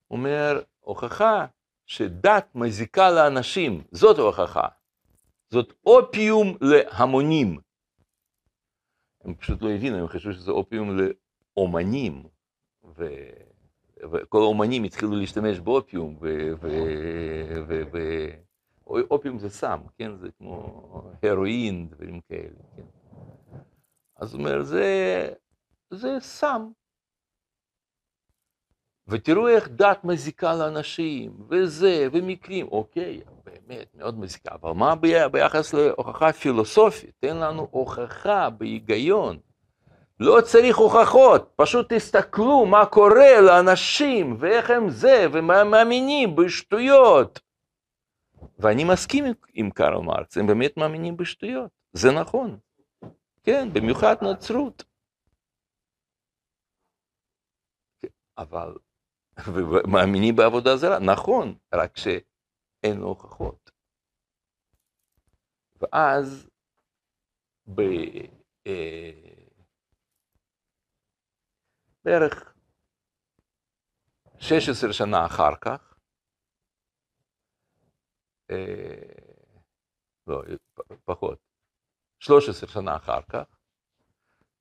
הוא אומר, הוכחה שדת מזיקה לאנשים, זאת ההוכחה. זאת אופיום להמונים. הם פשוט לא הבינו, הם חשבו שזה אופיום לאומנים, ו... וכל האומנים התחילו להשתמש באופיום, ואופיום זה סם, כן? זה כמו הרואין, דברים כאלה, כן? אז הוא אומר, זה, זה סם, ותראו איך דת מזיקה לאנשים, וזה, ומקרים, אוקיי, באמת, מאוד מזיקה, אבל מה ביחס להוכחה פילוסופית? תן לנו הוכחה בהיגיון. לא צריך הוכחות, פשוט תסתכלו מה קורה לאנשים, ואיך הם זה, ומה הם מאמינים בשטויות. ואני מסכים עם קרל מרקס, הם באמת מאמינים בשטויות, זה נכון. כן, במיוחד נצרות. אבל ומאמינים בעבודה זרה, נכון, רק שאין הוכחות. ואז ב, אה, בערך 16 שנה אחר כך, לא, פ- פחות, 13 שנה אחר כך,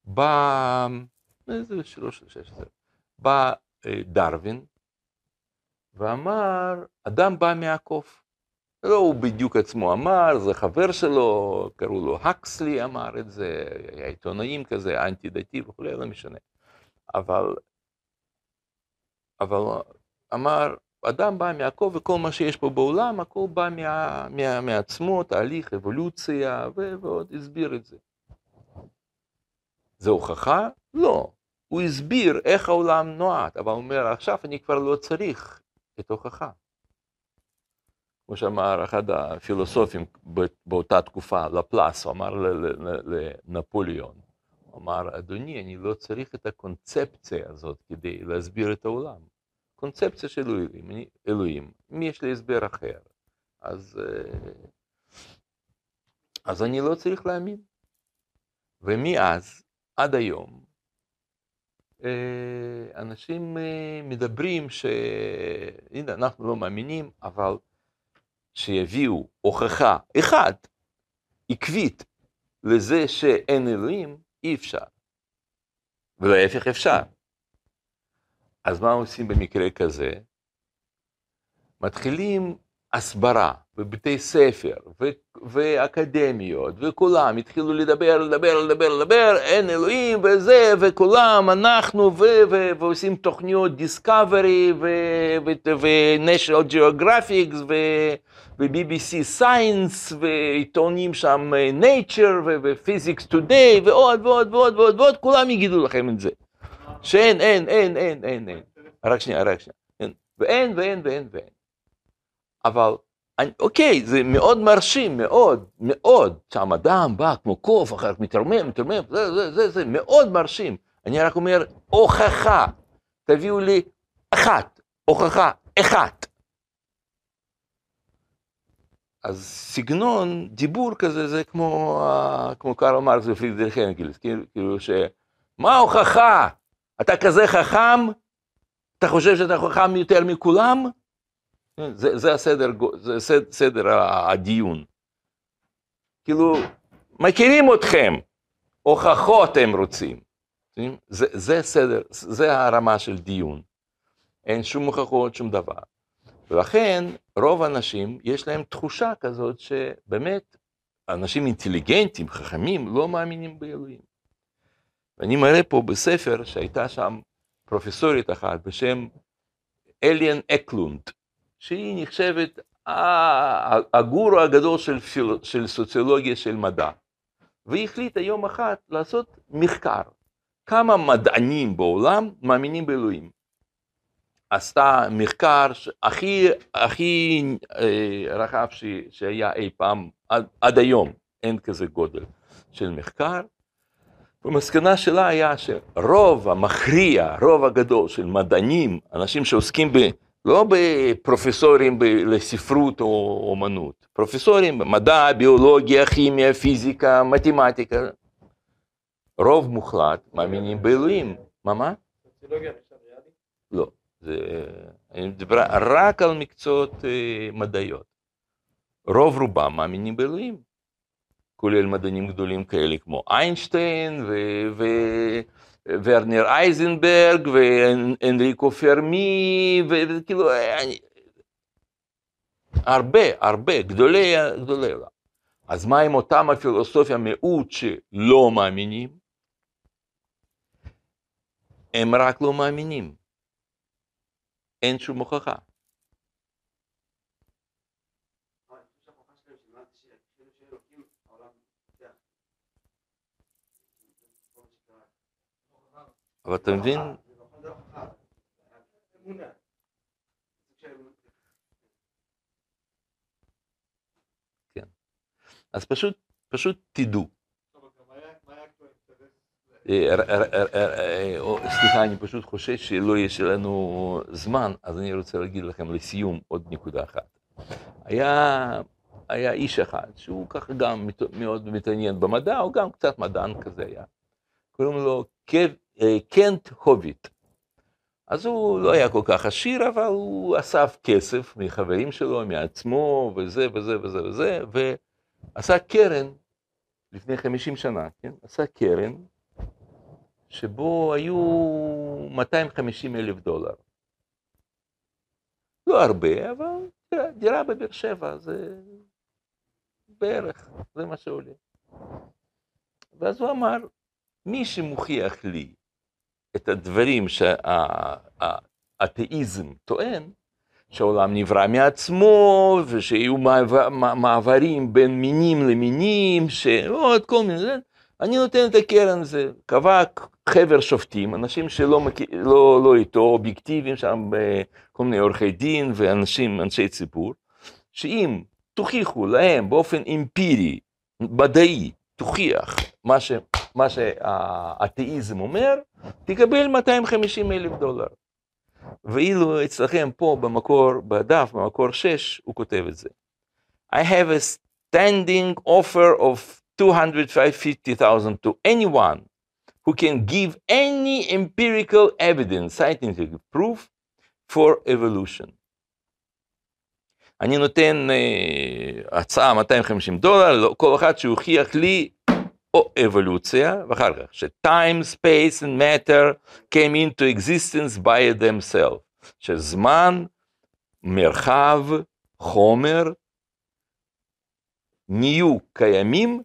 בא, איזה 13, 16, בא אה, דרווין ואמר, אדם בא מהקוף. לא הוא בדיוק עצמו אמר, זה חבר שלו, קראו לו הקסלי אמר את זה, היה עיתונאים כזה, אנטי דתי וכולי, לא משנה. אבל, אבל אמר, אדם בא מהקוף וכל מה שיש פה בעולם, הכל בא מה, מה, מעצמו, תהליך, אבולוציה, ו- ועוד הסביר את זה. זה הוכחה? לא. הוא הסביר איך העולם נועד, אבל הוא אומר, עכשיו אני כבר לא צריך את ההוכחה. כמו שאמר אחד הפילוסופים באותה תקופה, לפלס, הוא אמר לנפוליאון, הוא אמר, אדוני, אני לא צריך את הקונספציה הזאת כדי להסביר את העולם. קונספציה של אלוהים, אלוהים, אם יש לי הסבר אחר, אז, אה, אז אני לא צריך להאמין. ומאז עד היום, אה, אנשים אה, מדברים שהנה, אנחנו לא מאמינים, אבל שיביאו הוכחה אחת, עקבית, לזה שאין אלוהים, אי אפשר. ולהפך אפשר. אז מה עושים במקרה כזה? מתחילים הסברה בבתי ספר ו- ואקדמיות, וכולם התחילו לדבר, לדבר, לדבר, לדבר, אין אלוהים וזה, וכולם, אנחנו, ו- ו- ועושים תוכניות דיסקאברי ו-National Geographic ו- ו-BBC Science, ועיתונים שם אה, Nature ו-Physics Today, ועוד ועוד ועוד ועוד ועוד, כולם יגידו לכם את זה. שאין, אין, אין, אין, אין, אין. רק שנייה, רק שנייה. אין. ואין, ואין, ואין, ואין. אבל, אני, אוקיי, זה מאוד מרשים, מאוד, מאוד, שהמדען בא כמו קוף, אחר כך מתרמם, מתרמם, זה, זה, זה, זה, מאוד מרשים. אני רק אומר, הוכחה, תביאו לי אחת, הוכחה, אחת. אז סגנון, דיבור כזה, זה כמו, אה, כמו קרל מרקס ופרידריך אנגלס, כאילו, כאילו ש... מה ההוכחה? אתה כזה חכם? אתה חושב שאתה חכם יותר מכולם? זה, זה הסדר, זה סד- סדר ה- הדיון. כאילו, מכירים אתכם, הוכחות הם רוצים. זה, זה סדר, זה הרמה של דיון. אין שום הוכחות, שום דבר. ולכן רוב האנשים יש להם תחושה כזאת שבאמת אנשים אינטליגנטים, חכמים, לא מאמינים באלוהים. ואני מראה פה בספר שהייתה שם פרופסורית אחת בשם איליין אקלונד, שהיא נחשבת הגורו הגדול של, פיל, של סוציולוגיה של מדע. והיא החליטה יום אחד לעשות מחקר. כמה מדענים בעולם מאמינים באלוהים. עשתה מחקר הכי, הכי אה, רחב ש, שהיה אי פעם, עד, עד היום, אין כזה גודל של מחקר. והמסקנה שלה היה שרוב המכריע, רוב הגדול של מדענים, אנשים שעוסקים ב... לא בפרופסורים ב- לספרות או אומנות, פרופסורים במדע, ביולוגיה, כימיה, פיזיקה, מתמטיקה, רוב מוחלט מאמינים באלוהים. מה מה? לא. זה, אני מדבר רק על מקצועות אה, מדעיות. רוב רובם מאמינים באלוהים, כולל מדענים גדולים כאלה כמו איינשטיין וורנר אייזנברג ואנריקו פרמי, וכאילו, אני- הרבה, הרבה, גדולי, גדולי עולם. אז מה עם אותם הפילוסופיה מיעוט שלא מאמינים? הם רק לא מאמינים. אין שום הוכחה. אבל אני חושב שההוכחה שלהם שמעתי שאפילו שאין אלוקים, העולם מתפתח. כל מה שקרה. אבל אתה מבין, אמונה. אז פשוט, פשוט תדעו. אה, אה, סליחה, אני פשוט חושש שלא יש לנו זמן, אז אני רוצה להגיד לכם לסיום עוד נקודה אחת. היה היה איש אחד, שהוא ככה גם מאוד מתעניין במדע, הוא גם קצת מדען כזה היה. קוראים לו קנט הוביט. אז הוא לא היה כל כך עשיר, אבל הוא אסף כסף מחברים שלו, מעצמו, וזה וזה וזה וזה, ועשה קרן לפני 50 שנה, כן? עשה קרן שבו היו 250 אלף דולר. לא הרבה, אבל תראה, דירה בבאר שבע זה בערך, זה מה שעולה. ואז הוא אמר, מי שמוכיח לי את הדברים שהאתאיזם טוען, שהעולם נברא מעצמו, ושיהיו מעבר- מע- מעברים בין מינים למינים, שעוד כל מיני, אני נותן את הקרן הזה. קבע חבר שופטים, אנשים שלא מכיר, לא, לא איתו, אובייקטיביים שם, אה, כל מיני עורכי דין ואנשים, אנשי ציבור, שאם תוכיחו להם באופן אמפירי, מדעי, תוכיח מה, ש, מה שהאתאיזם אומר, תקבל 250 אלף דולר. ואילו אצלכם פה במקור, בדף, במקור 6, הוא כותב את זה. I have a standing offer of 250,000 to anyone who can give any empirical evidence, scientific proof for evolution. אני נותן אה, הצעה 250 דולר, לא- כל אחד שהוכיח לי או אבולוציה, ואחר כך ש-time, space and matter came into existence by themselves, שזמן, מרחב, חומר, נהיו קיימים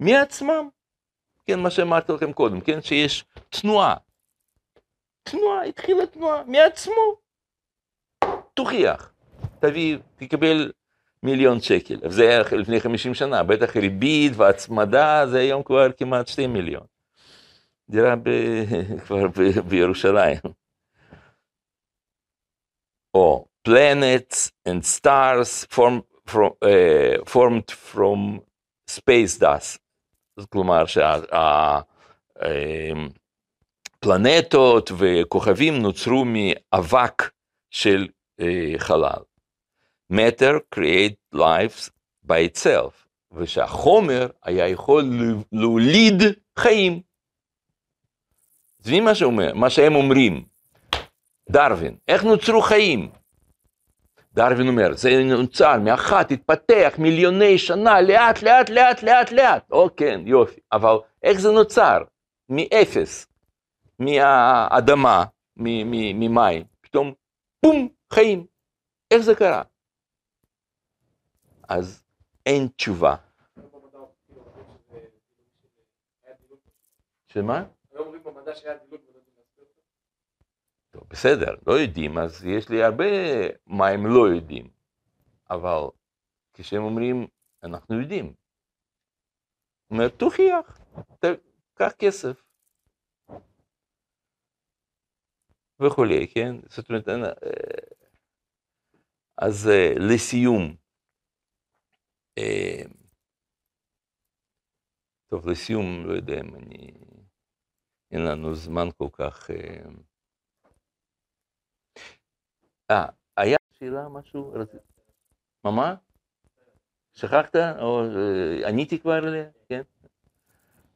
מעצמם. כן, מה שאמרתי לכם קודם, כן, שיש תנועה. תנועה, התחילה תנועה מעצמו. תוכיח, תביא, תקבל מיליון שקל. זה היה לפני 50 שנה, בטח ריבית והצמדה, זה היום כבר כמעט 2 מיליון. דירה ב... כבר ב... בירושלים. או planets and stars form, from, uh, formed from space dust. כלומר שהפלנטות וכוכבים נוצרו מאבק של uh, חלל. Matter create lives by itself, ושהחומר היה יכול להוליד חיים. זה מה שאומר, מה שהם אומרים, דרווין, איך נוצרו חיים? דרווין אומר, זה נוצר מאחת, התפתח מיליוני שנה, לאט, לאט, לאט, לאט, לאט. או כן, יופי, אבל איך זה נוצר? מאפס, מהאדמה, ממים, פתאום, בום, חיים. איך זה קרה? אז אין תשובה. שמה? היום אומרים במדע שהיה דילוג ולא יודעים להסביר אותו. טוב, בסדר, לא יודעים, אז יש לי הרבה מה הם לא יודעים. אבל כשהם אומרים, אנחנו יודעים. אומר, תוכיח, ת- קח כסף. וכולי, כן? זאת אומרת, אה, אז אה, לסיום, טוב, לסיום, לא יודע אם אני, אין לנו זמן כל כך. אה, אה, היה שאלה משהו? מה מה? שכחת? או אה, עניתי כבר עליה? כן?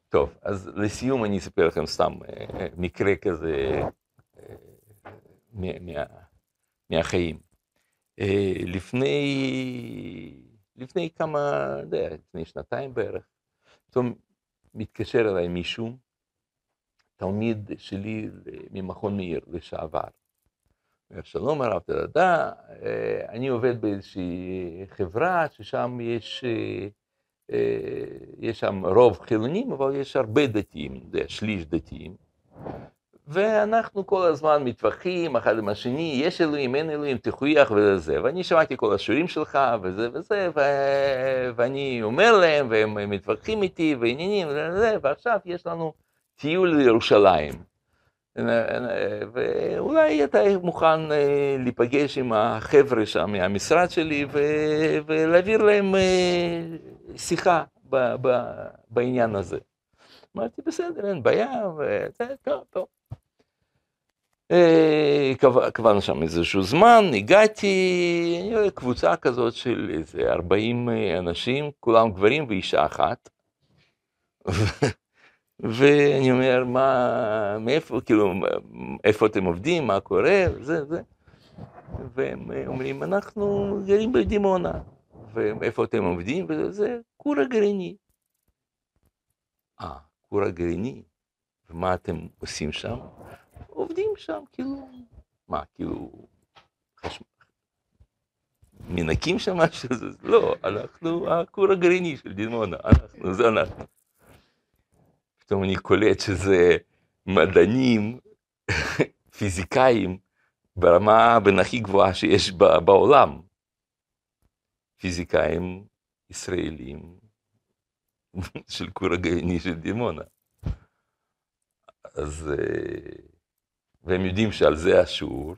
טוב, אז לסיום אני אספר לכם סתם אה, מקרה כזה אה, מה- מה- מהחיים. אה, לפני, לפני כמה, יודע, לפני שנתיים בערך, פתאום מתקשר אליי מישהו, תלמיד שלי ממכון מאיר לשעבר. שלום הרב תדדה, אה, אני עובד באיזושהי חברה ששם יש, אה, אה, יש שם רוב חילונים, אבל יש הרבה דתיים, שליש דתיים. ואנחנו כל הזמן מתווכחים אחד עם השני, יש אלוהים, אין אלוהים, תוכיח וזה. ואני שמעתי כל השיעורים שלך וזה וזה, ו... ואני אומר להם, והם מתווכחים איתי, ועניינים וזה, ועכשיו יש לנו טיול לירושלים. ואולי אתה מוכן אה, להיפגש עם החבר'ה שם מהמשרד שלי ו- ולהעביר להם אה, שיחה ב- ב- בעניין הזה. אמרתי, בסדר, אין בעיה, וזה, טוב, טוב. אה, קבע- קבענו שם איזשהו זמן, הגעתי, רואה קבוצה כזאת של איזה 40 אנשים, כולם גברים ואישה אחת. ואני אומר, מה, מאיפה, כאילו, איפה אתם עובדים, מה קורה, זה, זה. והם אומרים, אנחנו גרים בדימונה. ואיפה אתם עובדים, וזה, זה כור הגרעיני. אה, כור הגרעיני, ומה אתם עושים שם? עובדים שם, כאילו, מה, כאילו, מנקים שם משהו? לא, אנחנו הכור הגרעיני של דימונה, אנחנו, זה אנחנו. פתאום אני קולט שזה מדענים, פיזיקאים, ברמה בין הכי גבוהה שיש בעולם. פיזיקאים ישראלים של כור הגרעיני של דימונה. אז, אה, והם יודעים שעל זה השיעור,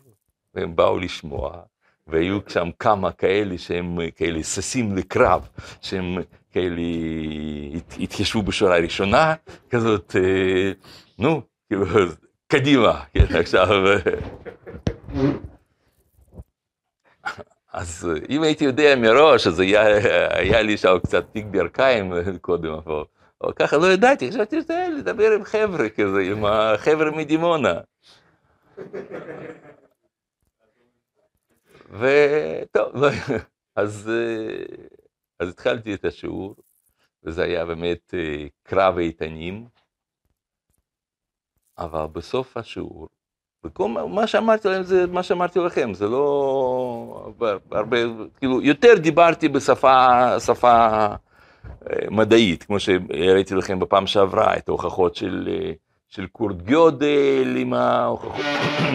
והם באו לשמוע, והיו שם כמה כאלה שהם כאלה ששים לקרב, שהם כאלה הת- התיישבו בשורה הראשונה, כזאת, אה, נו, כאילו, קדימה, כן, עכשיו... אז אה, אם הייתי יודע מראש, אז היה, היה לי שם קצת פיק ברכיים קודם, אבל, ככה לא ידעתי, חשבתי לדבר עם חבר'ה כזה, עם החבר'ה מדימונה. וטוב, אז, אה, אז התחלתי את השיעור, וזה היה באמת אה, קרב איתנים, אבל בסוף השיעור, וכל מה- מה שאמרתי להם זה מה שאמרתי לכם, זה לא הרבה, כאילו, יותר דיברתי בשפה שפה אה, מדעית, כמו שהראיתי לכם בפעם שעברה, את ההוכחות של, של קורט גודל עם ההוכחות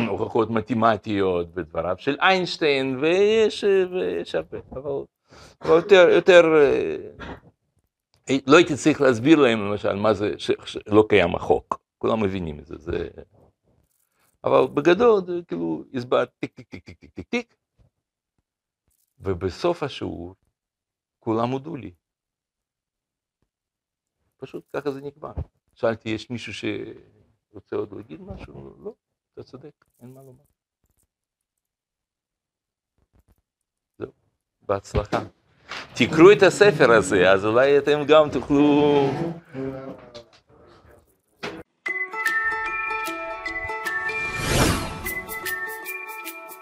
הוכחות מתמטיות ודבריו של איינשטיין, ויש, ויש הרבה, אבל, אבל יותר, יותר, אה, לא הייתי צריך להסביר להם למשל מה זה שלא קיים החוק, כולם מבינים את זה, זה... אבל בגדול זה כאילו הסברת טיק טיק טיק טיק טיק טיק טיק, ובסוף השיעור כולם הודו לי. פשוט ככה זה נקבע. שאלתי, יש מישהו שרוצה עוד להגיד משהו? לא, אתה צודק, אין מה לומר. זהו, בהצלחה. תקראו את הספר הזה, אז אולי אתם גם תוכלו